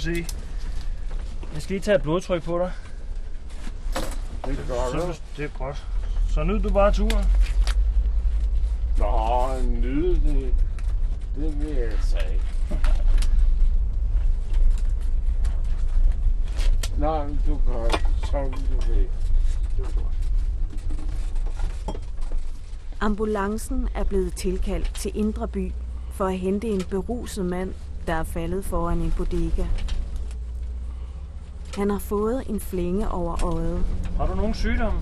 skal se. Jeg skal lige tage et blodtryk på dig. Det gør Så, du. det er godt. Så nyd du bare turen. Nå, nyde det. Det vil jeg sige. Nej, men du kan, som du vil. Det er godt. Ambulancen er blevet tilkaldt til Indre By for at hente en beruset mand, der er faldet foran en bodega. Han har fået en flænge over øjet. Har du nogen sygdomme?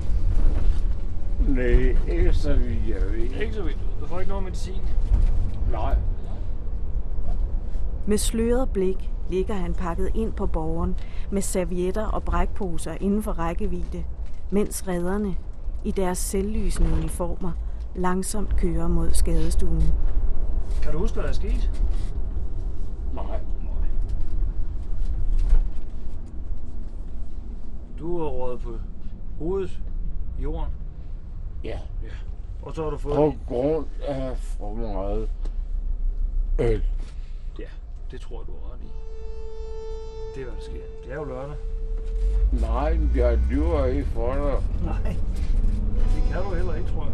Nej, ikke så vidt jeg ved. Ikke så vidt. Du får ikke noget medicin. Nej. Med sløret blik ligger han pakket ind på borgen med servietter og brækposer inden for rækkevidde, mens redderne i deres selvlysende uniformer langsomt kører mod skadestuen. Kan du huske, hvad der er sket? Nej. Du har rådet på hovedet i jorden, Ja. og så har du fået... På grund af for meget øl. Ja, det tror jeg, du har ret i. Det er, hvad der sker. Det er jo lørdag. Nej, jeg lyver ikke for dig. Nej. Det kan du heller ikke, tror jeg.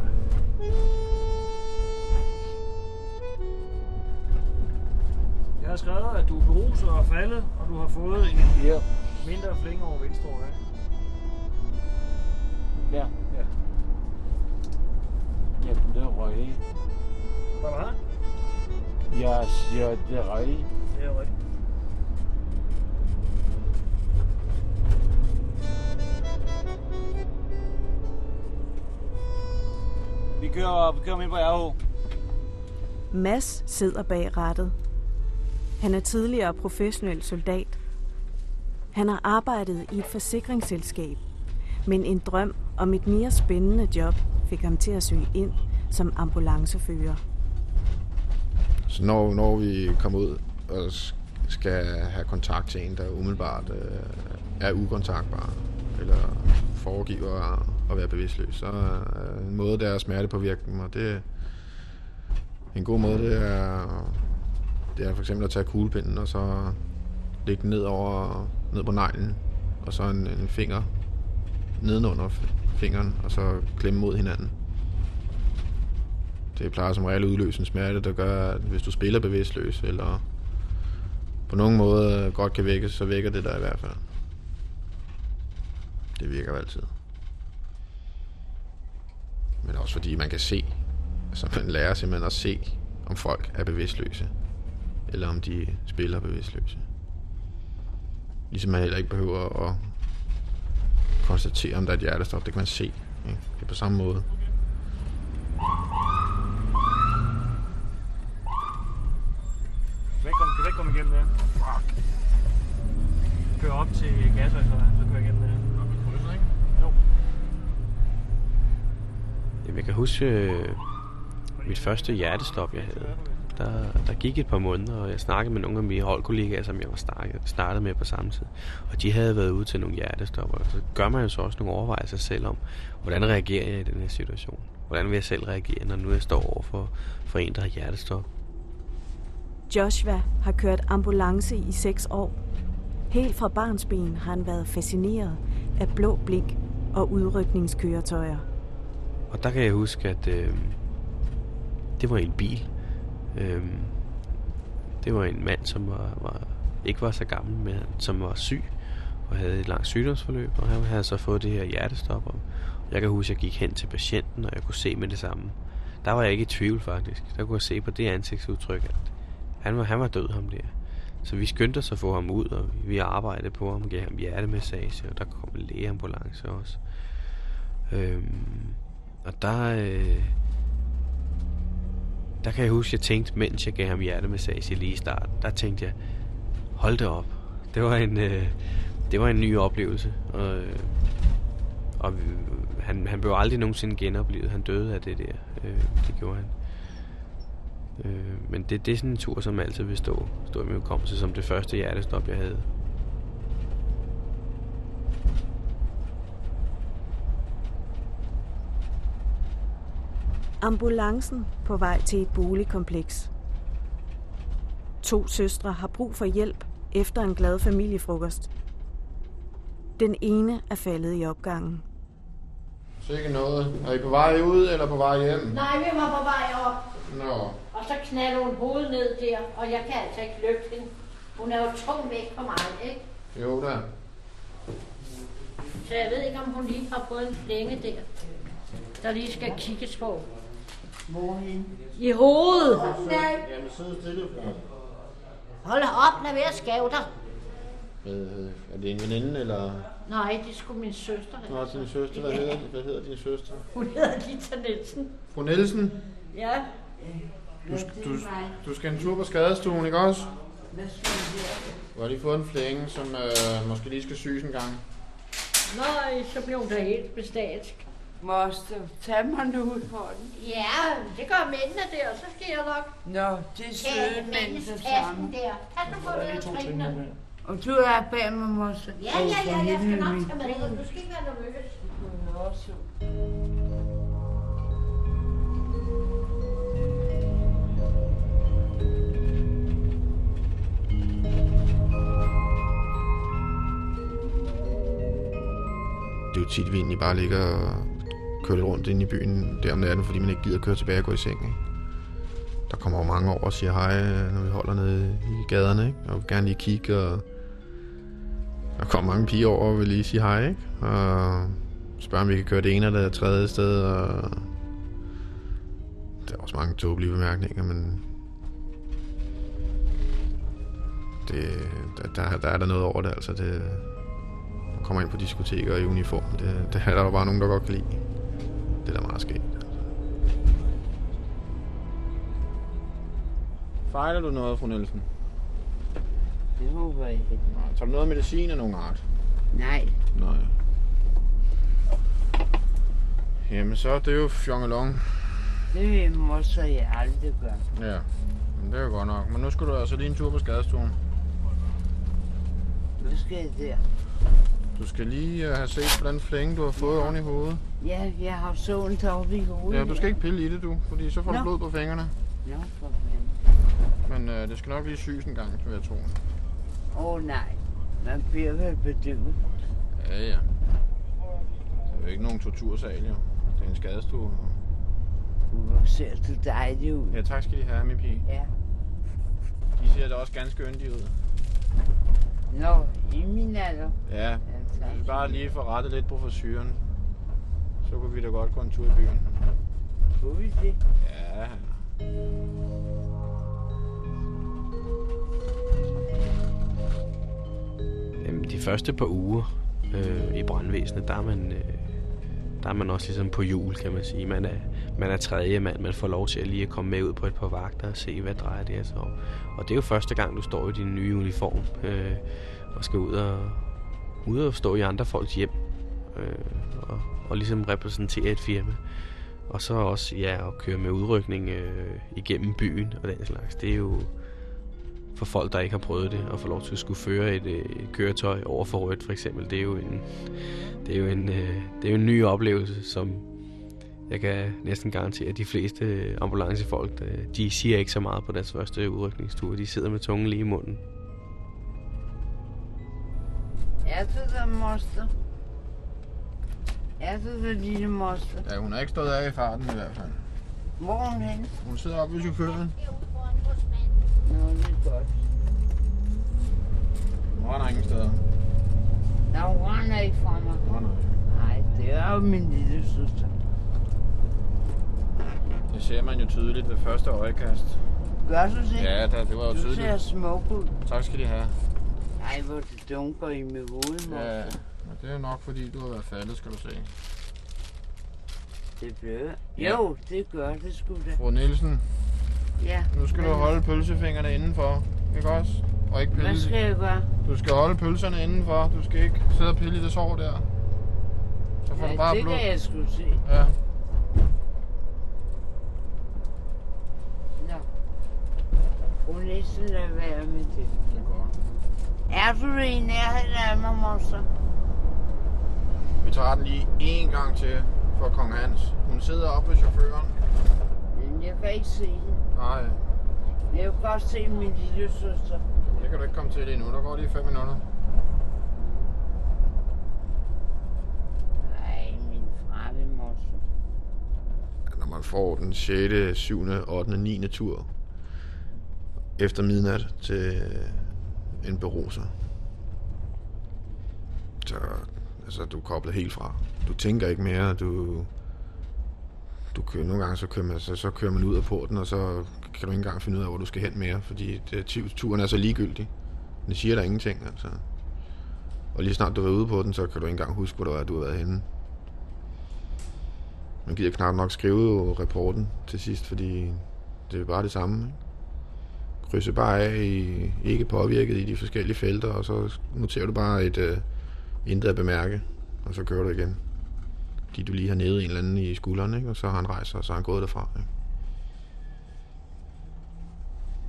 Har skrevet, at du er beruset og er faldet, og du har fået en Ja. mindre flænge over venstre øje. Ja. Ja. Jamen, det er rigtigt. Hvad var det? Jeg siger, det er rigtigt. Det er rigtigt. Vi kører, vi kører ind på RH. Mads sidder bag rattet. Han er tidligere professionel soldat. Han har arbejdet i et forsikringsselskab, men en drøm om et mere spændende job fik ham til at søge ind som ambulancefører. Så når, når vi kommer ud og skal have kontakt til en, der umiddelbart øh, er ukontaktbar, eller foregiver at, være bevidstløs, så er en måde, der er smertepåvirke og det en god måde, det er, det er for eksempel at tage kuglepinden og så lægge den ned, over, ned på neglen, og så en, en finger nedenunder fingeren, og så klemme mod hinanden. Det plejer som regel at udløse en smerte, der gør, at hvis du spiller bevidstløs, eller på nogen måde godt kan vækkes, så vækker det dig i hvert fald. Det virker altid. Men også fordi man kan se, så man lærer simpelthen at se, om folk er bevidstløse, eller om de spiller bevidstløse. Ligesom man heller ikke behøver at konstatere, om der er et hjertestop. Det kan man se. Ikke? Det er på samme måde. Kom, kan du ikke komme igennem der? Fuck. Kør op til gasværksvejen, så kører jeg igennem der. Jo. Jamen, jeg kan huske øh, mit første hjertestop, jeg havde. Der, der gik et par måneder, og jeg snakkede med nogle af mine holdkollegaer, som jeg var startet, startet med på samme tid. Og de havde været ude til nogle hjertestopper. Og så gør man jo så også nogle overvejelser selv om, hvordan reagerer jeg i den her situation? Hvordan vil jeg selv reagere, når nu jeg står over for, for en, der har hjertestop? Joshua har kørt ambulance i seks år. Helt fra barnsben har han været fascineret af blå blik og udrykningskøretøjer. Og der kan jeg huske, at øh, det var en bil. Øhm, det var en mand, som var, var, ikke var så gammel, men som var syg og havde et langt sygdomsforløb, og han havde så fået det her hjertestop. Og jeg kan huske, at jeg gik hen til patienten, og jeg kunne se med det samme. Der var jeg ikke i tvivl faktisk. Der kunne jeg se på det ansigtsudtryk, at han var, han var død ham der. Så vi skyndte os at få ham ud, og vi arbejdede på ham, gav ham hjertemassage, og der kom en lægeambulance også. Øhm, og der, øh, der kan jeg huske, at jeg tænkte, mens jeg gav ham hjertemassage lige i start, der tænkte jeg, hold det op. Det var en, øh, det var en ny oplevelse. Og, øh, og han, han blev aldrig nogensinde genoplevet. Han døde af det der. Øh, det gjorde han. Øh, men det, det er sådan en tur, som altid vil stå, stå i min hukommelse som det første hjertestop, jeg havde. Ambulancen på vej til et boligkompleks. To søstre har brug for hjælp efter en glad familiefrokost. Den ene er faldet i opgangen. Så ikke noget. Er I på vej ud eller på vej hjem? Nej, vi var på vej op, Nå. og så knalder hun hovedet ned der, og jeg kan altså ikke løfte hende. Hun er jo tung væk på mig, ikke? Jo da. Så jeg ved ikke, om hun lige har fået en flænge der, der lige skal kigges på. Hvorhen? I hovedet! Jamen, sidde stille. Hold op, lad være at skæve dig. Øh, er det en veninde, eller... Nej, det er sgu min søster. Nå, din søster. Hvad hedder, hvad hedder din søster? Hun hedder Lita Nielsen. Fru Nielsen, Ja, du, du, du skal en tur på skadestuen, ikke også? Hvad Du har lige fået en flænge, som øh, måske lige skal syes en gang. nej, så blev hun da helt bestalsk. Moster, tag mig nu ud for den. Ja, det gør mændene der, så skal jeg nok Nå, det er søde mennesker sammen. der. Pas nu på det og trinene. Og du er bag mig, moster. Ja, ja, ja, jeg skal nok tage med. Du skal ikke være nervøs. Det er jo tit, vi egentlig bare ligger og køre lidt rundt ind i byen der om natten, fordi man ikke gider køre tilbage og gå i seng. Ikke? Der kommer jo mange over og siger hej, øh, når vi holder nede i gaderne, ikke? og vil gerne lige kigge. Og der kommer mange piger over og vil lige sige hej, ikke? og spørge, om vi kan køre det ene eller det tredje sted. Og der er også mange tåbelige bemærkninger, men det, der, der, der er der noget over det, altså det, kommer ind på diskoteker i uniform. Det, det er der jo bare nogen, der godt kan lide. Det er da meget skægt. Fejler du noget, fru Nielsen? Det håber jeg ikke. Nej. Tager du noget medicin af nogen art? Nej, Nej. Jamen så er det jo fjongelong. det vil moster jeg aldrig gøre. Ja, men det er jo godt nok. Men nu skal du altså lige en tur på skadestuen. Hvad skal jeg der? Du skal lige uh, have set den flænge, du har fået oven i hovedet. Ja, jeg har sådan deroppe i hovedet. Ja, du skal ikke pille i det, du, fordi så får du Nå. blod på fingrene. Nå, for fanden. Men uh, det skal nok lige syes en gang, vil jeg tro. Åh oh, nej, man bliver vel bedøvet. Ja, ja. Det er jo ikke nogen tortursal, jo. Det er en skadestue. Hvor ser du dejlig ud. Ja, tak skal I have, min pige. Ja. De ser da også ganske yndige ud. Nå, i min alder. Ja, Ja. Hvis vi bare lige får rettet lidt på frisyren, så kunne vi da godt gå en tur i byen. Kunne vi det? Ja, Jamen, de første par uger øh, i brandvæsenet, der er man... Øh, der er man også ligesom på jul, kan man sige. Man er, man er tredje mand, man får lov til at lige at komme med ud på et par vagter og se, hvad drejer det sig om. Og det er jo første gang, du står i din nye uniform øh, og skal ud og, ude og stå i andre folks hjem øh, og, og ligesom repræsentere et firma. Og så også ja, at køre med udrykning øh, igennem byen og den slags. Det er jo for folk, der ikke har prøvet det, at få lov til at skulle føre et, øh, et køretøj over for rødt for eksempel. Det er jo en, det er jo en, øh, det er jo en ny oplevelse, som jeg kan næsten garantere, at de fleste øh, ambulancefolk, øh, de siger ikke så meget på deres første udrykningstur. De sidder med tungen lige i munden. Er du der, moster? Er du der, lille moster? ja hun er ikke stået af i farten i hvert fald. Hvor er hun henne? Hun sidder oppe ved chaufføren. Nå, det er godt. Hun render ingen steder. Nå, hun render ikke fra mig. Nå, nej. Nej, det er jo min lille søster. Det ser man jo tydeligt ved første øjekast. Gør du det? Ja, da, det var jo Du ser tydeligt. smuk ud. Tak skal de have. Ej, hvor det dunker i mit hoved. Ja, men det er nok fordi, du har været faldet, skal du se. Det blev... Ja. Jo, det gør det sgu da. Fru Nielsen, Ja. nu skal du holde pølsefingrene indenfor, ikke også? Og ikke Hvad pille. skal jeg gøre? Du skal holde pølserne indenfor. Du skal ikke sidde og pille i det sår der. Så får du Ja, bare det blod. kan jeg sgu se. Ja. Nå. Hun næsten lade være med det. Det er du i nærheden af mig, moster? Vi tager den lige en gang til for Kong Hans. Hun sidder oppe ved chaufføren. Men jeg kan ikke se hende. Nej. Jeg vil godt se min lille søster. Det kan du ikke komme til endnu. Der går lige 5 minutter. Nej, min vil morse. Når man får den 6., 7., 8., 9. tur efter midnat til en beruser. Så altså, du er koblet helt fra. Du tænker ikke mere. Du, du kører, nogle gange så kører, man, så, så kører man ud af porten, og så kan du ikke engang finde ud af, hvor du skal hen mere, fordi det, turen er så ligegyldig. Den siger der ingenting, altså. Og lige snart du er ude på den, så kan du ikke engang huske, hvor du er, du har været henne. Man gider knap nok skrive jo rapporten til sidst, fordi det er bare det samme. Ikke? Krydse bare af i ikke påvirket i de forskellige felter, og så noterer du bare et øh, uh, intet at bemærke, og så kører du igen. Fordi du lige har nede en eller anden i skulderen, ikke? og så har han rejst sig, og så har han gået derfra. Ikke?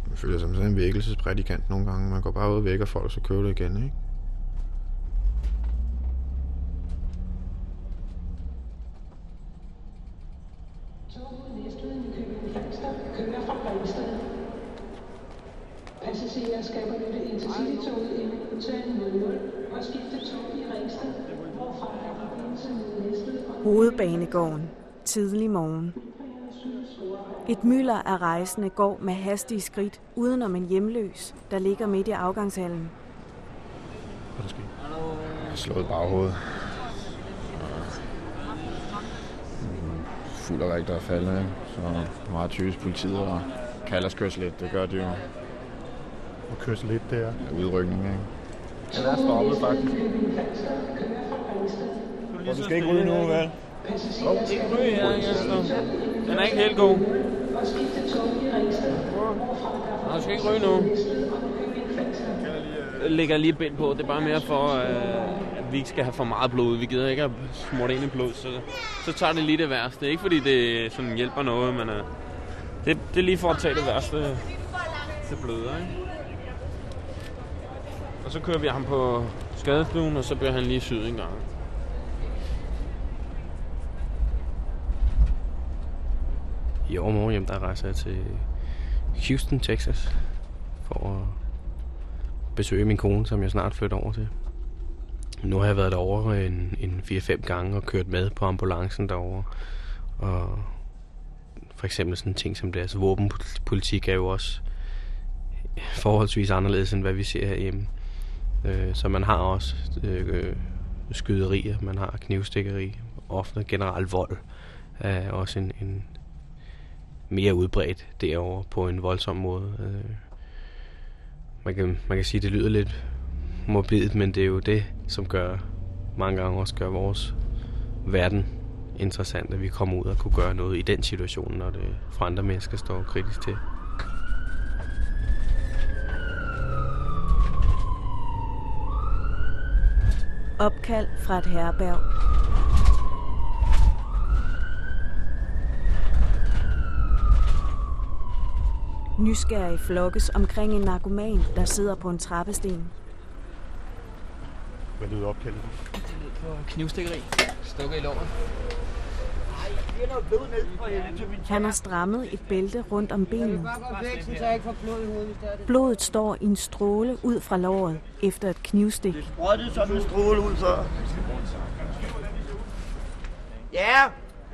Man føler sig som sådan en vækkelsesprædikant nogle gange. Man går bare ud og vækker folk, og så kører du igen. Ikke? Toget Næstved Nykøbing kører fra Ringsted. Passagerer skal benytte Intercity-toget M00 og skifte tog i Ringsted, hvorfra der er forbindelse med Næstved og Hovedbanegården. Tidlig morgen. Et mylder af rejsende går med hastige skridt udenom en hjemløs, der ligger midt i afgangshallen. Hvad der sker? Jeg har slået baghovedet. Fuld af rigtig at falde, ikke? Så meget typisk politiet og kalder os kørsel lidt. Det gør de jo. Og kørsel lidt der. Ja, udrykning, ikke? Den er stoppet faktisk. Og du skal ikke ryge nu, vel? Oh, ikke ryge her, Jesper. Den er ikke helt god. Nå, du skal ikke ryge nu. Jeg lægger lige bind på. Det er bare mere for, øh, at vi ikke skal have for meget blod. Vi gider ikke at smurte ind i blod, så, så tager det lige det værste. Ikke fordi det sådan hjælper noget, men øh, det, det er lige for at tage det værste til bløder, ikke? Så kører vi ham på skadestuen, og så bliver han lige syet en gang. I overmorgen hjem, der rejser jeg til Houston, Texas, for at besøge min kone, som jeg snart flytter over til. Nu har jeg været derovre en, en 4-5 gange og kørt med på ambulancen derovre. Og for eksempel sådan ting som det, våbenpolitik er jo også forholdsvis anderledes, end hvad vi ser herhjemme. Øh, så man har også øh, skyderier, man har knivstikkeri, ofte generelt vold er også en, en mere udbredt derover på en voldsom måde. Øh, man, kan, man kan sige, at det lyder lidt morbidt, men det er jo det, som gør mange gange også gør vores verden interessant, at vi kommer ud og kunne gøre noget i den situation, når det for andre mennesker står kritisk til. Opkald fra et herberg. Nysgerrig flokkes omkring en narkoman, der sidder på en trappesten. Hvad lyder opkaldet? Det lød på knivstikkeri. Stukket i låret. Han har strammet et bælte rundt om benet. så det er det. Blodet står i en stråle ud fra låret efter et knivstik. sprøjtede som en stråle ud før. Ja,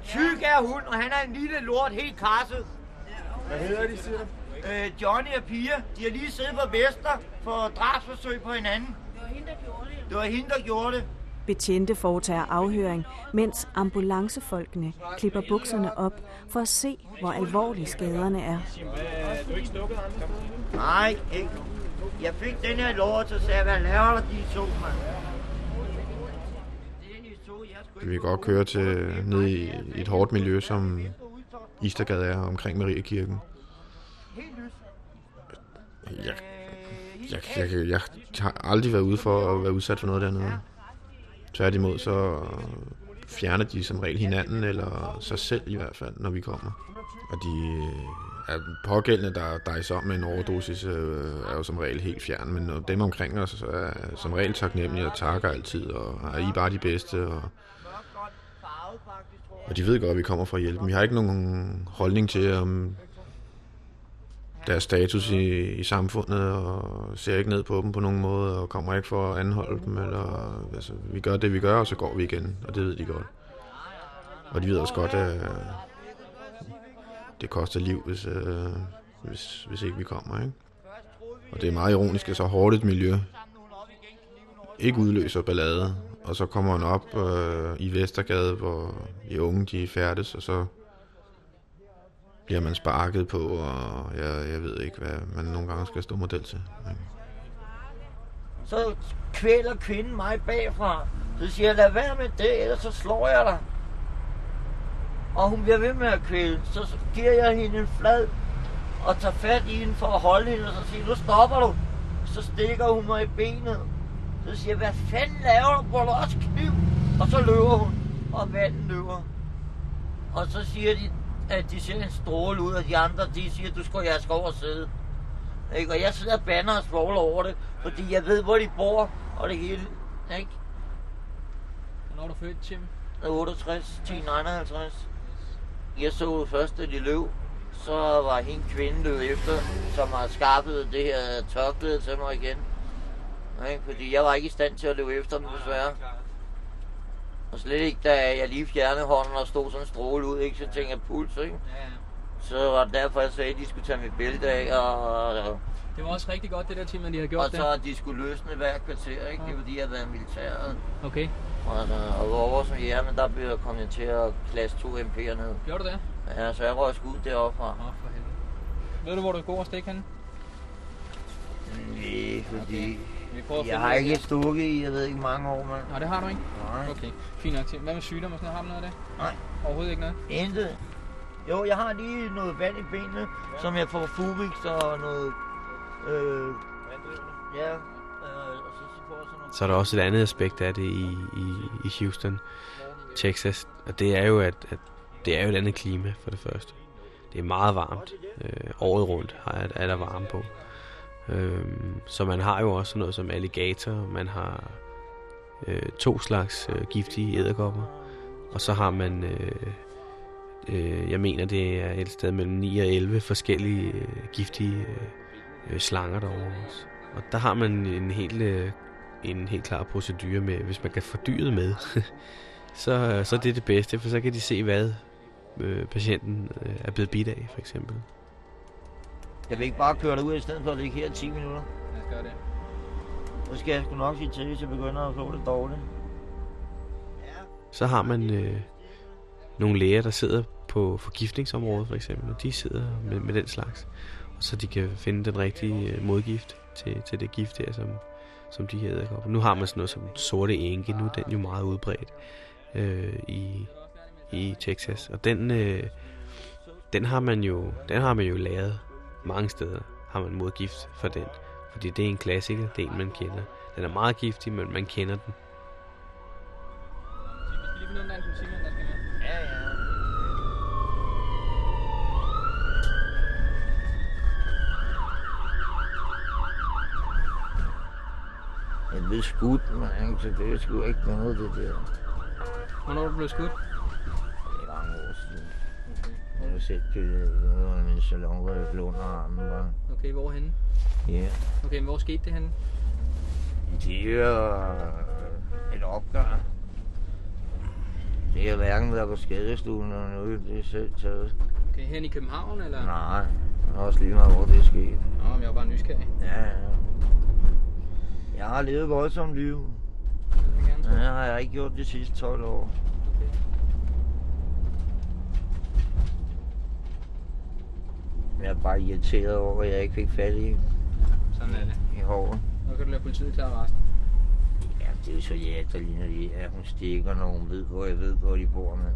tyk er hun, og han er en lille lort, helt karset. Hvad hedder de, siger? Øh, Johnny og Pia, de har lige siddet på Vester for drabsforsøg på hinanden. Det var hende, der gjorde det. Betjente foretager afhøring, mens ambulancefolkene klipper bukserne op for at se, hvor alvorlige skaderne er. Du er ikke stukket andre steder? Nej, ikke. Jeg fik den her lort, så sagde jeg, hvad laver der de to, mand? Vi vil godt køre til ned i et hårdt miljø, som Istergade er omkring Mariekirken. Jeg, jeg, jeg, jeg, jeg har aldrig været ude for at være udsat for noget dernede. Tværtimod så fjerner de som regel hinanden, eller sig selv i hvert fald, når vi kommer. Og de er pågældende, der er om med en overdosis, øh, er jo som regel helt fjern, men dem omkring os er som regel taknemmelige og takker altid, og er I bare de bedste, og og de ved godt, at vi kommer for at hjælpe. Vi har ikke nogen holdning til, om deres status i, i samfundet, og ser ikke ned på dem på nogen måde, og kommer ikke for at anholde dem. Eller, altså, vi gør det, vi gør, og så går vi igen, og det ved de godt. Og de ved også godt, at øh, det koster liv, hvis, øh, hvis, hvis ikke vi kommer. Ikke? Og det er meget ironisk, at så hårdt et miljø ikke udløser ballade, og så kommer han op øh, i Vestergade, hvor de unge de færdes, og så bliver man sparket på, og jeg, jeg ved ikke, hvad man nogle gange skal stå model til. Men... Så kvæler kvinden mig bagfra. Så siger jeg, lad være med det, ellers så slår jeg dig. Og hun bliver ved med at kvæle. Så giver jeg hende en flad og tager fat i hende for at holde hende, og så siger nu stopper du. Så stikker hun mig i benet. Så siger jeg, hvad fanden laver du? Bruger du også kniv? Og så løber hun, og manden løber. Og så siger de, at de ser en stråle ud, og de andre, de siger, du skal, jeg skal over og sidde. Ikke? Og jeg sidder og banner og svogler over det, fordi jeg ved, hvor de bor, og det hele. Ikke? Hvornår er du født, Tim? 68, 1059. Jeg så først, da de løb. Så var hende kvinde løbet efter, som har skaffet det her tørklæde til mig igen. Ikke? Fordi jeg var ikke i stand til at løbe efter dem, desværre. Og slet ikke, da jeg lige fjernede hånden og stod sådan en stråle ud, ikke? så tænkte jeg puls, ikke? Så var det derfor, jeg sagde, at de skulle tage mit bælte af, og, og Det var også rigtig godt, det der Tim, at de har gjort og så at de skulle løsne hver kvarter, ikke? Det er fordi, jeg har været militæret. Okay. Og, øh, og over som jeg er, men der blev jeg kommet til at klasse to MP'er ned. Gjorde du det? Ja, så jeg røg sgu ud deroppe fra. Åh, for helvede. Ved du, hvor du går og stikke henne? Nej, fordi Vi prøver at jeg finde har af ikke det. stukket i, jeg ved ikke, mange år, mand. Nej, det har du ikke? Nej. Okay, fint nok. Tim. Hvad med sygdom og sådan noget? Har du noget af det? Nej. Overhovedet ikke noget? Intet. Jo, jeg har lige noget vand i benene, som jeg får Fubix og noget... Øh, ja, øh, og så får jeg sådan noget... Så er der også et andet aspekt af det i, i, i Houston, Texas, og det er jo, at, at det er jo et andet klima for det første. Det er meget varmt. Øh, året rundt er, er der varme på. Øh, så man har jo også noget som alligator, man har øh, to slags øh, giftige æderkopper, og så har man, øh, øh, jeg mener det er et sted mellem 9 og 11 forskellige øh, giftige øh, øh, slanger derovre også. Og der har man en helt, øh, en helt klar procedure med, hvis man kan få dyret med, så, øh, så det er det det bedste, for så kan de se, hvad øh, patienten øh, er blevet bidt af, for eksempel. Jeg vil ikke bare køre ud i stedet for at ligge her i 10 minutter. Lad os gøre det. Så skal jeg sgu nok sige til, hvis jeg begynder at få det dårligt. Så har man øh, nogle læger, der sidder på forgiftningsområdet, for eksempel, og de sidder med, med den slags, og så de kan finde den rigtige øh, modgift til, til det gift her, som, som de her æderkopper. Nu har man sådan noget som sorte enke, nu er den jo meget udbredt øh, i, i Texas, og den, øh, den har man jo, den har man jo lavet mange steder, har man modgift for den, fordi det er en klassiker, det er en, man kender. Den er meget giftig, men man kender den. Er. Jeg blev skudt, man, så det er sgu ikke noget, det der. Hvornår er du blevet skudt? Det er mange år siden. Har billedet af min salon, hvor jeg blev under armen. Var. Okay, hvorhenne? Ja. Okay, men hvor skete det henne? Det er et opgør. Det er hverken været på skadestuen eller noget, det er selv taget. Okay, hen i København, eller? Nej, er også lige meget, hvor det er sket. Nå, men jeg var bare nysgerrig. Ja, ja. Jeg har levet voldsomt liv. Det jeg har jeg ikke gjort de sidste 12 år. Okay. Jeg er bare irriteret over, at jeg ikke fik fat i, Sådan er det. i håret. Nu kan du lade politiet klare resten. Ja, det er jo så hjerteligt, når de er, hun stikker, når hun ved, hvor jeg ved, hvor de bor med.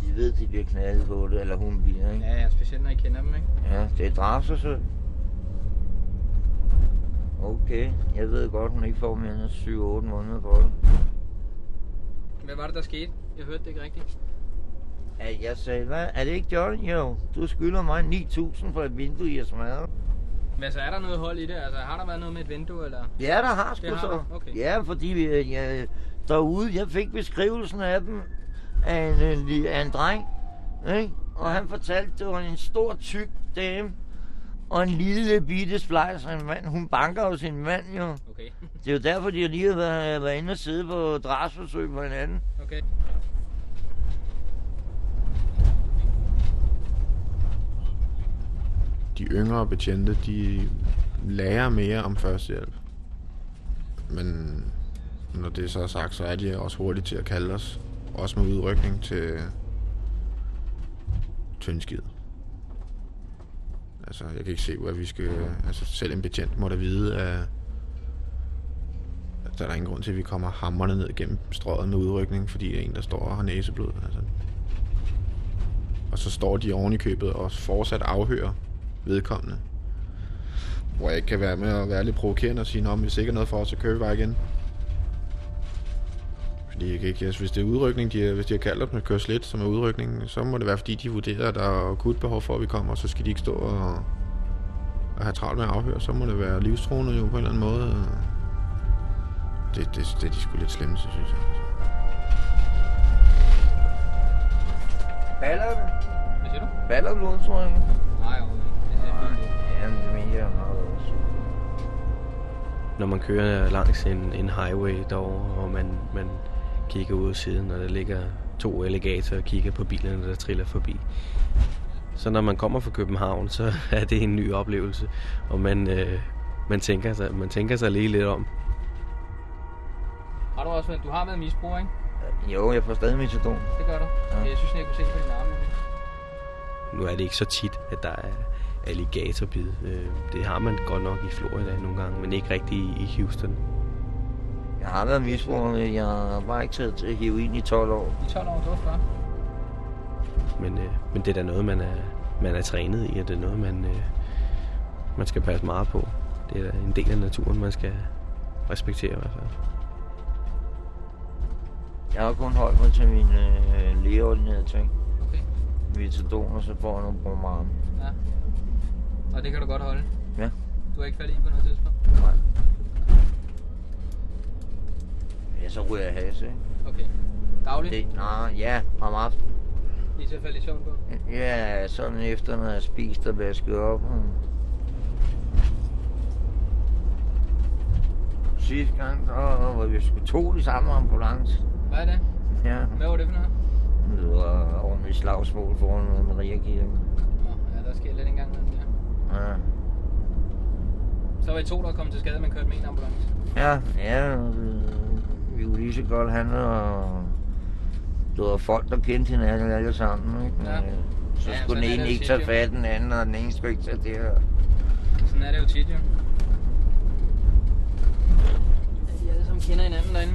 De ved, de bliver knaldet på det, eller hun bliver, ikke? Ja, ja, specielt når I kender dem, ikke? Ja, det er drabsforsøg. Okay, jeg ved godt, hun ikke får mere end 7-8 måneder for det. Hvad var det, der skete? Jeg hørte det ikke rigtigt. At jeg sagde, hvad, er det ikke John? Jo, du skylder mig 9.000 for et vindue, jeg smadrer. Men så er der noget hold i det? Altså, har der været noget med et vindue, eller? Ja, der har sgu har så. der? Okay. Ja, fordi vi, jeg, derude, jeg fik beskrivelsen af dem af en, en, af en dreng, ikke? og han fortalte, det var en stor, tyk dame, og en lille bitte splejs af en mand. Hun banker jo sin mand, jo. Okay. Det er jo derfor, de har lige har været, været inde og sidde på drabsforsøg på hinanden. Okay. De yngre betjente, de lærer mere om førstehjælp. Men når det så er sagt, så er de også hurtige til at kalde os. Også med udrykning til tyndskid. Altså, jeg kan ikke se, hvad vi skal... Altså, selv en betjent må da vide, at, at der er der ingen grund til, at vi kommer hammerne ned gennem strøget med udrykning, fordi der er en, der står og har næseblod. Altså. Og så står de oven i købet og fortsat afhører vedkommende. Hvor jeg ikke kan være med at være lidt provokerende og sige, men hvis ikke er noget for os, så kører vi bare igen. Fordi jeg kan ikke, altså, hvis det er udrykning, de, hvis de har kaldt os med kørslet, som er udrykning, så må det være, fordi de vurderer, at der er akut behov for, at vi kommer, og så skal de ikke stå og, og have travlt med at afhøre. Så må det være livstruende jo på en eller anden måde. Det, det, det er de sgu lidt slemme, synes jeg. Baller du? Hvad siger du? Baller du blodtrykket? Nej, Når man kører langs en, en highway derovre, og man, man kigger ud af siden, og der ligger to alligatorer og kigger på bilerne, der triller forbi. Så når man kommer fra København, så er det en ny oplevelse, og man, øh, man, tænker, sig, man tænker sig lige lidt om. Har du også været, du har været misbruger, ikke? Jo, jeg får stadig metadon. Det gør du. Ja. Jeg synes, jeg kunne se på din arme. Nu er det ikke så tit, at der er alligatorbid. Øh, Det har man godt nok i Florida nogle gange, men ikke rigtig i Houston. Jeg har været misbruger, men jeg har bare ikke taget til heroin i 12 år. I 12 år, det var før. Men, øh, men det er da noget, man er, man er trænet i, og det er noget, man, øh, man skal passe meget på. Det er da en del af naturen, man skal respektere i hvert fald. Jeg har kun holdt mig til mine øh, lægeordinerede ting. Okay. Metadon, og så får jeg nogle bromare. Ja. Og det kan du godt holde. Ja. Du har ikke faldet i på noget tidspunkt? Nej. Ja, så ryger jeg hase, ikke? Okay. Dagligt? Det, nej, ja, om aftenen. Lige til at falde i søvn på? Ja, sådan efter, når jeg har spist og vasket op. og- Sidste gang, så var vi sgu to i samme ambulance. Hvad er det? Ja, Hvad var det for noget? det var ordentligt slagsmål foran Maria Kirke. Nå, ja, der sker lidt engang mellem der. Ja. Så var I to, der kom til skade, man kørte med en ambulance. Ja, ja, vi kunne lige så godt handle, og det var folk, der kendte hinanden alle sammen, ikke? Men, Ja. øh, Så Ja, skulle den er ene det ikke tage fat den anden, og den ene skulle ikke tage det her. Sådan er det jo tit, jo. Ja, de alle sammen kender hinanden derinde.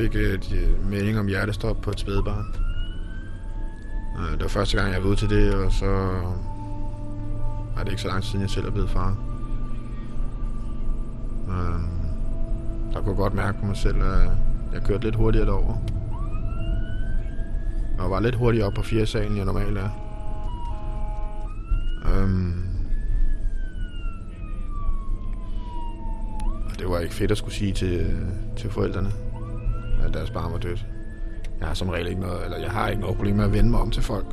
Fik et øh, melding om hjertestop på et spædbarn. Øh, det var første gang, jeg var ude til det, og så er det ikke så lang tid siden, jeg selv er blevet far. Øh, der kunne godt mærke på mig selv, at jeg kørte lidt hurtigere derover. Og var lidt hurtigere op på 4 salen, end jeg normalt er. Øhm, og det var ikke fedt at skulle sige til, til forældrene, at deres barn var dødt. Jeg har som regel ikke noget, eller jeg har ikke noget problem med at vende mig om til folk.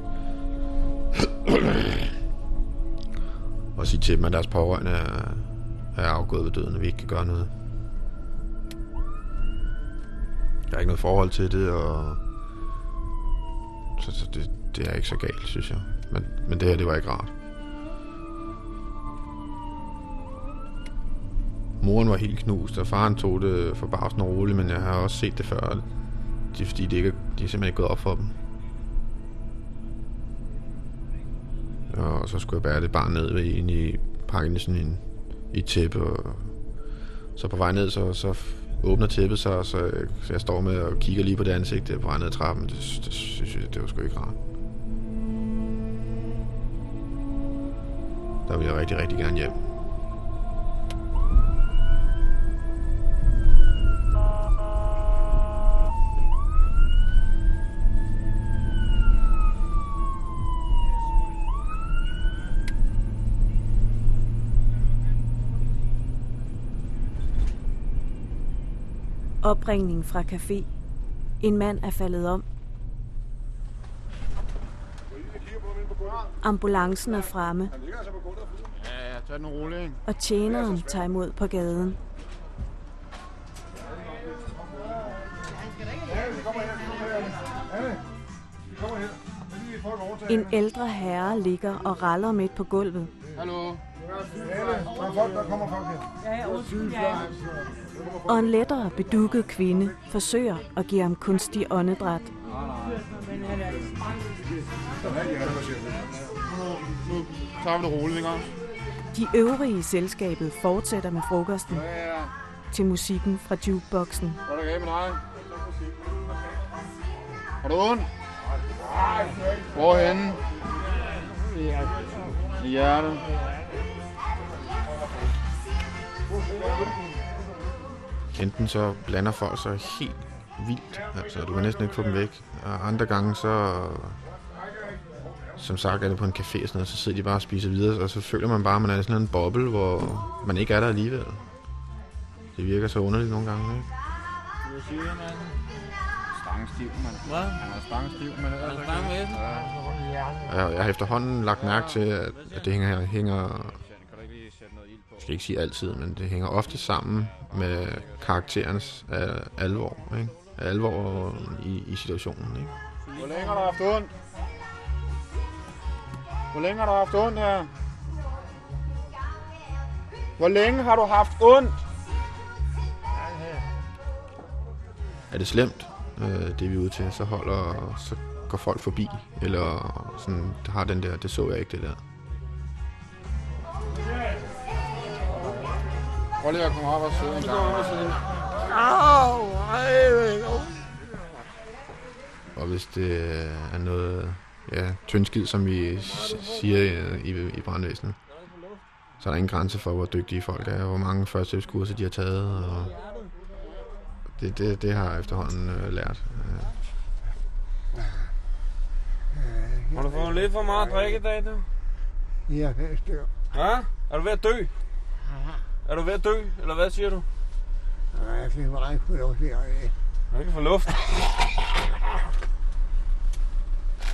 og sige til dem, at deres pårørende er, er afgået ved døden, og vi ikke kan gøre noget. Jeg har ikke noget forhold til det, og så, så det, det er ikke så galt, synes jeg. Men, men det her, det var ikke rart. Moren var helt knust, og faren tog det forbavsende roligt, men jeg har også set det før. Det er fordi, det ikke, er- de er simpelthen ikke gået op for dem. Og så skulle jeg bære det barn ned ved ind i pakken i sådan en, i tæppe. Og så på vej ned, så, så åbner tæppet sig, så, jeg- så jeg står med og kigger lige på det ansigt der på vej ned ad trappen. Det, det synes jeg, det var sgu ikke rart. Der vil jeg rigtig, rigtig gerne hjem. Opringning fra café. En mand er faldet om. Ambulancen er fremme, Ja, ja, tag den roligt, ikke? og tjeneren tager imod på gaden. En ældre herre ligger og raller midt på gulvet. Hallo? Der er folk, der kommer folk her. Ja, undskyld, ja. Og en lettere bedukket kvinde forsøger at give ham kunstig åndedræt. Nu tager vi det roligt, ikke? De øvrige i selskabet fortsætter med frokosten til musikken fra jukeboxen. Hvad er der galt med dig? Har du ondt? Hvorhenne? I hjertet. Enten så blander folk sig helt vildt, altså du kan næsten ikke få dem væk. Og andre gange så, som sagt er det på en café og sådan noget, så sidder de bare og spiser videre, og så føler man bare, at man er i sådan en boble, hvor man ikke er der alligevel. Det virker så underligt nogle gange, ikke? Hvad siger du, mand? Stangstiv, mand. Hvad? Han er stangstiv, men ellers... Er han stang med? Jeg, jeg har efterhånden lagt mærke til, at, det hænger, hænger skal ikke sige altid, men det hænger ofte sammen med karakterens uh, alvor, ikke? Alvor i, i situationen, ikke? Hvor længe har du haft ondt? Hvor længe har du haft ondt her? Hvor længe har du haft ondt? Er det slemt, øh, det vi er ude til, så holder, så går folk forbi, eller sådan, har den der, det så jeg ikke, det der. Prøv lige at komme op og sidde en gang. Au, Og hvis det er noget ja, tyndskid, som vi siger i, i, i brandvæsenet, så er der ingen grænse for, hvor dygtige folk er, og hvor mange førstehjælpskurser de har taget. Og det, det, det har jeg efterhånden øh, lært. Har du fået lidt for meget at drikke i dag, du? Ja, det er Ja? Er du ved at dø? Er du ved at dø, eller hvad siger du? Nej, jeg fik mig ikke få lov til at Jeg kan få luft.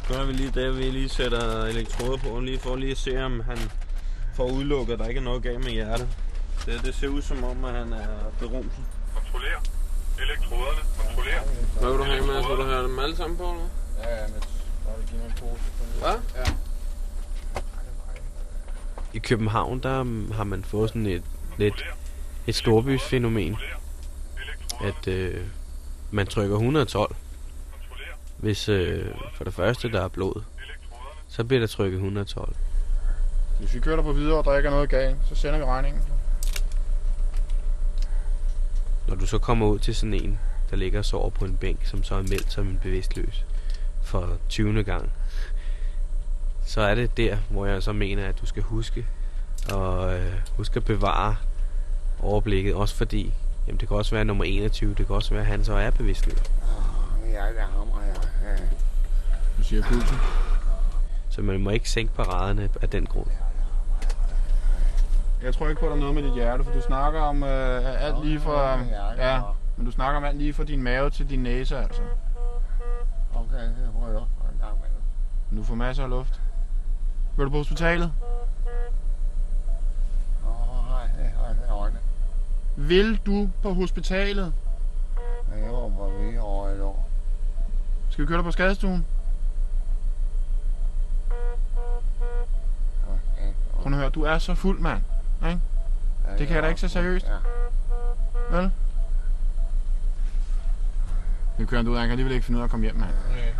Så er vi lige der, vi lige sætter elektroder på, lige for lige at se, om han får udelukket, at der ikke er noget galt med hjertet. Det, det ser ud som om, at han er berumset. Kontroller. Elektroderne. Kontroller. Hvad vil du have med? Vil du have dem alle sammen på, eller? Ja, ja, men bare lige give mig en pose. Hvad? Ja. I København, der har man fået sådan et lidt et storbysfænomen, at øh, man trykker 112. Hvis øh, for det første der er blod, så bliver der trykket 112. Hvis vi kører der på videre, og der ikke er noget galt, så sender vi regningen. Når du så kommer ud til sådan en, der ligger og sover på en bænk, som så er meldt som en bevidstløs for 20. gang, så er det der, hvor jeg så mener, at du skal huske og øh, huske at bevare overblikket, også fordi jamen, det kan også være nummer 21, det kan også være, at han så er bevidstløs. Ja, det hammer jeg. Ja. Du siger pulsen. Så man må ikke sænke paraderne af den grund. Jeg tror ikke på, at der er noget med dit hjerte, for du snakker om øh, alt lige fra... Ja, men du snakker om alt lige fra din mave til din næse, altså. Okay, det prøver jeg også en gang med. Men du får masser af luft. Vil du på hospitalet? Åh, nej, det har jeg øjne. Vil du på hospitalet? Men jeg var på vi over et år. Skal vi køre dig på skadestuen? Prøv at høre, du er så fuld, mand. Ikke? Det kan jeg da ikke så seriøst. Ja. Vel? Nu kører ud, han kan alligevel ikke finde ud af at komme hjem, mand.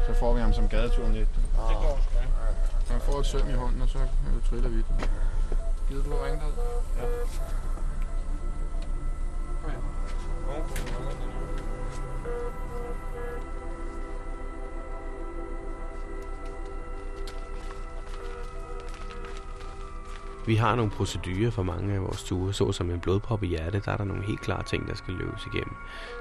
Så får vi ham som gadeturen lidt. Det går Han får et søm i hånden, og så triller vi det. Gider du at ringe dig? Ja. Vi har nogle procedurer for mange af vores ture, såsom en blodprop i hjertet, der er der nogle helt klare ting, der skal løbes igennem,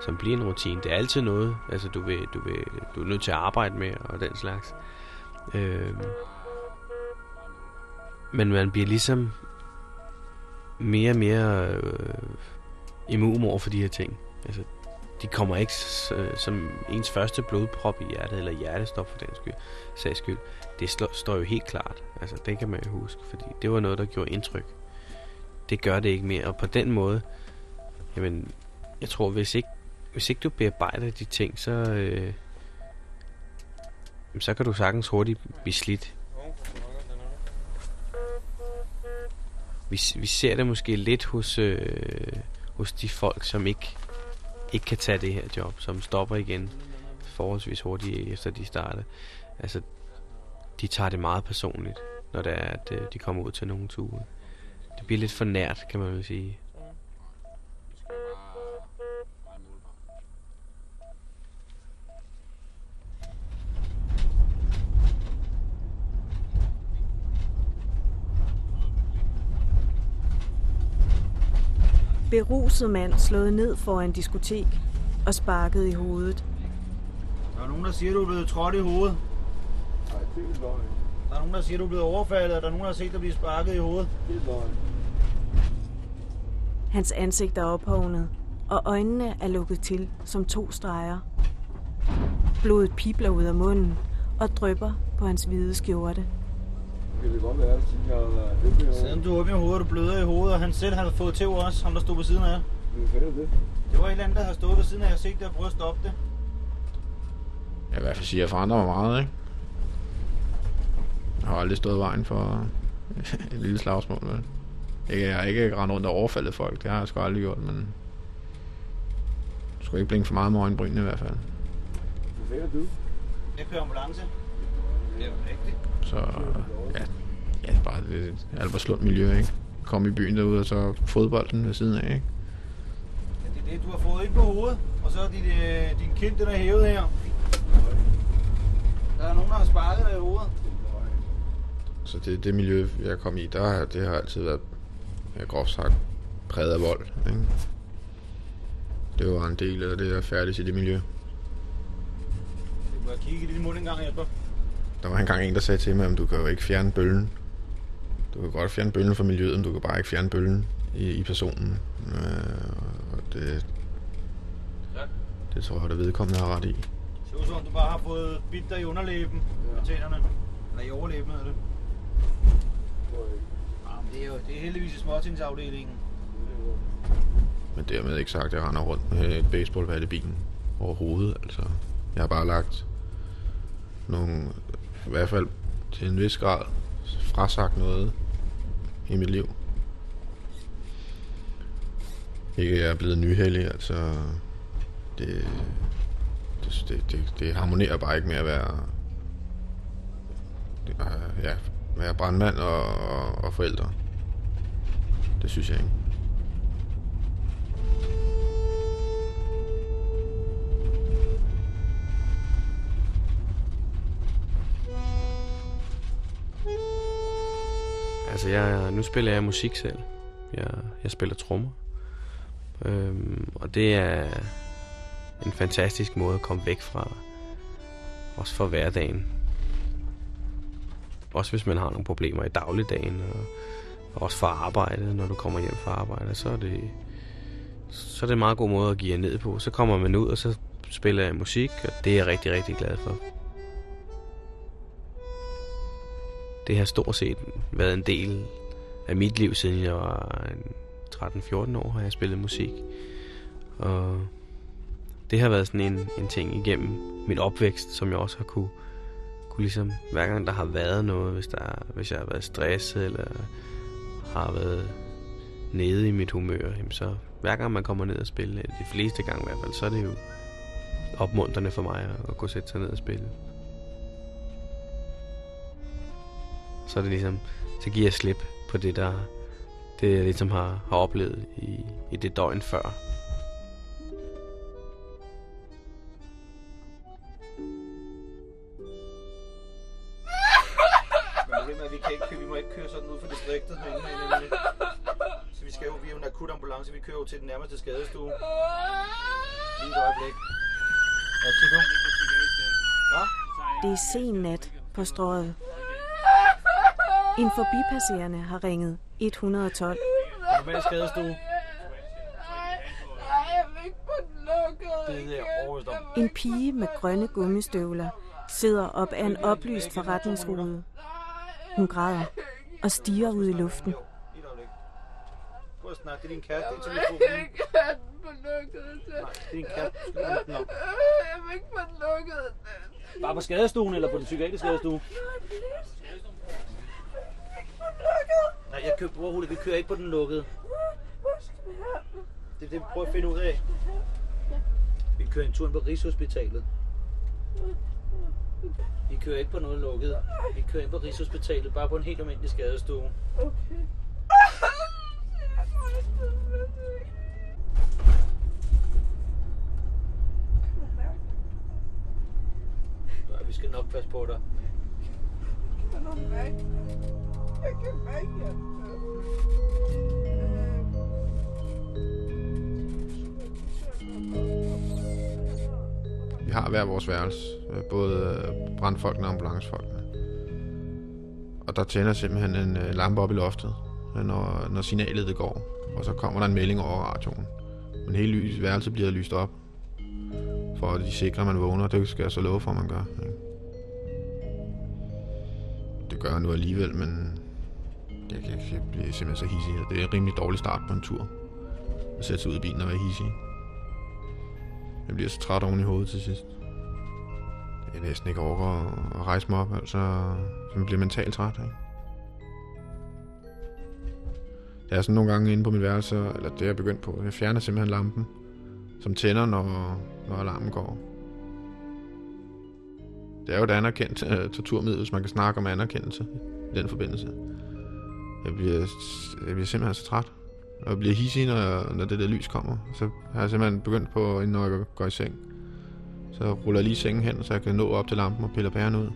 som bliver en rutine. Det er altid noget, altså du, vil, du, vil, du er nødt til at arbejde med og den slags. Øh, men man bliver ligesom mere og mere øh, immun over for de her ting. Altså, de kommer ikke som ens første blodprop i hjertet, eller hjertestop for den skyld, sags skyld. Det slår, står jo helt klart. Altså, det kan man jo huske, fordi det var noget, der gjorde indtryk. Det gør det ikke mere, og på den måde, jamen, jeg tror, hvis ikke, hvis ikke du bearbejder de ting, så, øh, jamen, så kan du sagtens hurtigt blive slidt. Vi, vi ser det måske lidt hos, øh, hos de folk, som ikke, ikke kan tage det her job, som stopper igen forholdsvis hurtigt efter de starter. Altså, de tager det meget personligt, når det er, at øh, de kommer ud til nogle ture. Det bliver lidt for nært, kan man vel sige. Beruset mand slået ned foran diskotek og sparket i hovedet. Der er nogen, der siger, at du er blevet trådt i hovedet. Nej, det er løgn. Der er nogen, der siger, at du er blevet overfaldet, og der er nogen, der har set dig blive sparket i hovedet. Det er løgn. Hans ansigt er ophovnet, og øjnene er lukket til som to streger. Blodet pibler ud af munden og drypper på hans hvide skjorte. Det kan det godt være, at jeg det bliver... Siden du åbner hovedet, du bløder i hovedet, og han selv har fået til også, ham der stod ved siden af jer. Hvad fanden er det? Det var et eller andet, der har stået ved siden af jer og set det og prøvet at stoppe det. Jeg vil i hvert fald sige, at jeg forandrer mig meget, ikke? Jeg har aldrig stået i vejen for et lille slagsmål, vel? Ikke, jeg har ikke rendt rundt og overfaldet folk, det har jeg sgu aldrig gjort, men... Jeg skulle ikke blinke for meget med øjenbrynene i hvert fald. Hvad er du? Jeg kører ambulance. Det er jo rigtigt. Så ja, ja bare det Alberslund miljø, ikke? Kom i byen derude, og så fodbolden ved siden af, ikke? Ja, det er det, du har fået ind på hovedet, og så er dit, øh, din kind, den er hævet her. Der er nogen, der har sparket dig i hovedet. Så det, det miljø, jeg kom i, der, har- det har altid været, jeg groft sagt, præget af vold, ikke? Det var en del af det at færdes i det miljø. Du må kigge i din mund en gang, hjælper. Der var engang en, der sagde til mig, at du kan jo ikke fjerne bøllen. Du kan godt fjerne bøllen fra miljøet, men du kan bare ikke fjerne bøllen i, i personen. Øh, og det, det tror jeg, der vedkommende har ret i. Det ser ud som om, du bare har fået bidt dig i underlæben med tænderne. Eller i overlæben, hedder det. Jamen, det er jo det er heldigvis i småtingsafdelingen. Men dermed ikke sagt, at jeg render rundt med et baseballbat i bilen overhovedet. Altså, jeg har bare lagt nogle, i hvert fald til en vis grad, frasagt noget i mit liv. Ikke jeg er blevet nyhellig, altså det, det, det, det, det harmonerer bare ikke med at være, det, ja, være brandmand og, og, og forældre. Det synes jeg ikke. Altså, jeg, nu spiller jeg musik selv. Jeg, jeg spiller trommer. Øhm, og det er en fantastisk måde at komme væk fra. Også fra hverdagen. Også hvis man har nogle problemer i dagligdagen. Og, og også fra arbejde, når du kommer hjem fra arbejde. Så er det, så er det en meget god måde at give jer ned på. Så kommer man ud, og så spiller jeg musik. Og det er jeg rigtig, rigtig glad for. Det har stort set været en del af mit liv, siden jeg var en 13-14 år, har jeg spillet musik. Og det har været sådan en, en ting igennem min opvækst, som jeg også har kunne, kunne ligesom, hver gang der har været noget, hvis, der, hvis jeg har været stresset, eller har været nede i mit humør, jamen så hver gang man kommer ned og spille, de fleste gange i hvert fald, så er det jo opmuntrende for mig at, at kunne sætte sig ned og spille. Så er det ligesom, så giver jeg slip på det, der det jeg ligesom har, har oplevet i, i det døgn før. Er, vi, kan ikke, køre- vi må ikke køre sådan ud for distriktet herinde. Så vi skal jo, vi er jo en akut ambulance, vi kører jo til den nærmeste skadestue. Lige et øjeblik. Hvad siger du? Hvad? Det er sen nat på strøget. En forbipasserende har ringet 112. Normal skadestue. Nej, jeg vil ikke på den lukket. Det er overbevist om. En pige med grønne gummistøvler sidder op af en oplyst forretningsrude. Hun græder og stiger ud i luften. Prøv at snakke. Det er din kæreste. Det er til Jeg mikrofonen. ikke have den på lukket. Nej, det er din kæreste. Den op. Jeg vil ikke få den lukket. Bare på skadestuen eller på den psykiatriske skadestue? Nej, jeg køber brorhullet. Vi kører ikke på den lukkede. Det er det, vi prøver at finde ud af. Vi kører en tur ind på Rigshospitalet. Vi kører ikke på noget lukket. Vi kører ind på Rigshospitalet, bare på en helt almindelig skadestue. Okay. Ja, vi skal nok passe på dig. Kan? Jeg kan mærke, Vi har hver vores værelse, øh, både øh, brandfolkene og ambulancefolkene. Og der tænder simpelthen en øh, lampe op i loftet, når, når signalet det går. Og så kommer der en melding over radioen. Men hele lys, værelset bliver lyst op, for at de sikrer, at man vågner. Det skal jeg så love for, at man gør. ikke? Gøre nu alligevel, men jeg, jeg, jeg bliver simpelthen så hissig. Det er en rimelig dårlig start på en tur. At sætte sig ud i bilen og være hissig. Jeg bliver så træt oven i hovedet til sidst. Jeg næsten ikke overgår at- at rejse mig op, altså så man bliver mentalt træt. Ikke? Jeg er sådan nogle gange inde på mit værelse, eller det er jeg begyndt på. Jeg fjerner simpelthen lampen, som tænder, når, når alarmen går. Det er jo et anerkendt uh, torturmiddel, hvis man kan snakke om anerkendelse i den forbindelse. Jeg bliver, jeg bliver simpelthen så træt. Og jeg bliver hissig, når, når det der lys kommer. Så har jeg simpelthen begyndt på, inden jeg går i seng. Så ruller jeg lige sengen hen, så jeg kan nå op til lampen og piller pæren ud.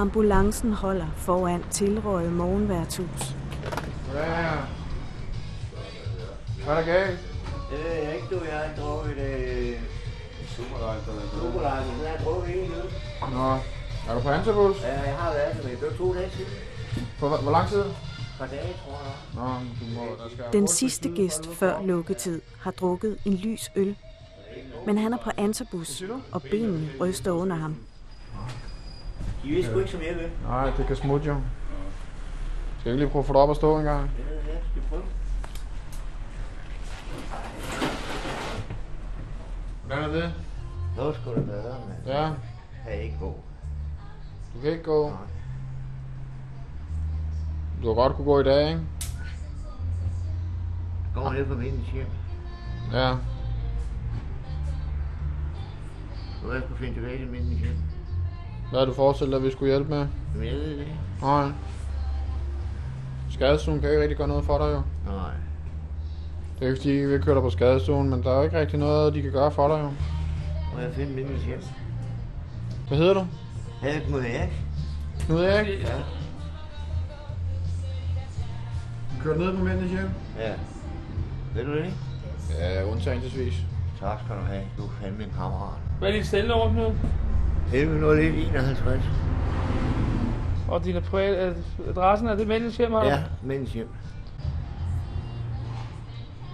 Ambulancen holder foran tilrøget morgenværtshus. Ja, ja. Hvad er der galt? Det jeg ikke, du. Jeg har drukket øh, Superlight. Den har jeg drukket en øl. Nå, er du på Antabus? Ja, jeg har været det, men det var to dage siden. For hvor, lang tid? Dage, tror jeg. Nå, du må, der skal... Den sidste gæst før lukketid har drukket en lys øl. Men han er på antabus, og benene ryster under ham. De ved sgu ikke, som jeg vil. Nej, det kan smutte jo. Skal jeg ikke lige prøve at få dig op og stå en gang? Ja, ja, skal vi prøve. Hvordan er det? Det var sgu da bedre, men Ja, kan jeg ikke gå. du kan ikke gå. Du har godt kunne gå i dag, ikke? Går ned på min hjem. Ja. Nu er jeg skulle finde tilbage til min hjem. Hvad har du forestillet dig, vi skulle hjælpe med? Jeg ved det. Nej. Skadestuen kan ikke rigtig gøre noget for dig, jo. Nej. Det er ikke fordi, vi vil køre dig på skadestuen, men der er jo ikke rigtig noget, de kan gøre for dig, jo. Må jeg finde min hjem? Hvad hedder du? Jeg er Knud Erik. Knud Erik? Ja. Kørt ned på mændenes hjem? Ja. Ved du det ikke? Ja, undtagelsesvis. Tak skal du have. Du er fandme en kammerat. Hvad er dit stelnummer, Knud? 11.01.51. Og din private adressen er det Mændenes hjem, har du? Ja, mændenes hjem.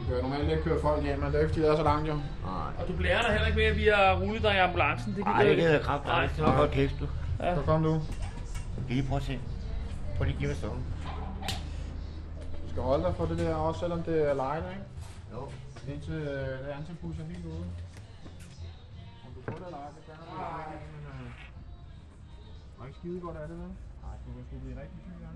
Vi kan jo normalt ikke køre folk hjem, men det er ikke fordi, det er så langt, jo. Nej. Og du blærer dig heller ikke med, at vi har rullet dig i ambulancen. Det Ej, det gider jeg kraftigt. Nej, Det var godt kæft, du. Ja. Så kom du. Kan I prøve at se? Prøv lige at give mig stolen. Du skal holde dig for det der, også selvom det er lejet, ikke? Jo. Indtil øh, det antibus er helt ude. Om du får det lejet, det kan ikke, skide godt af det, vel? Nej, du kan sgu blive rigtig syg af.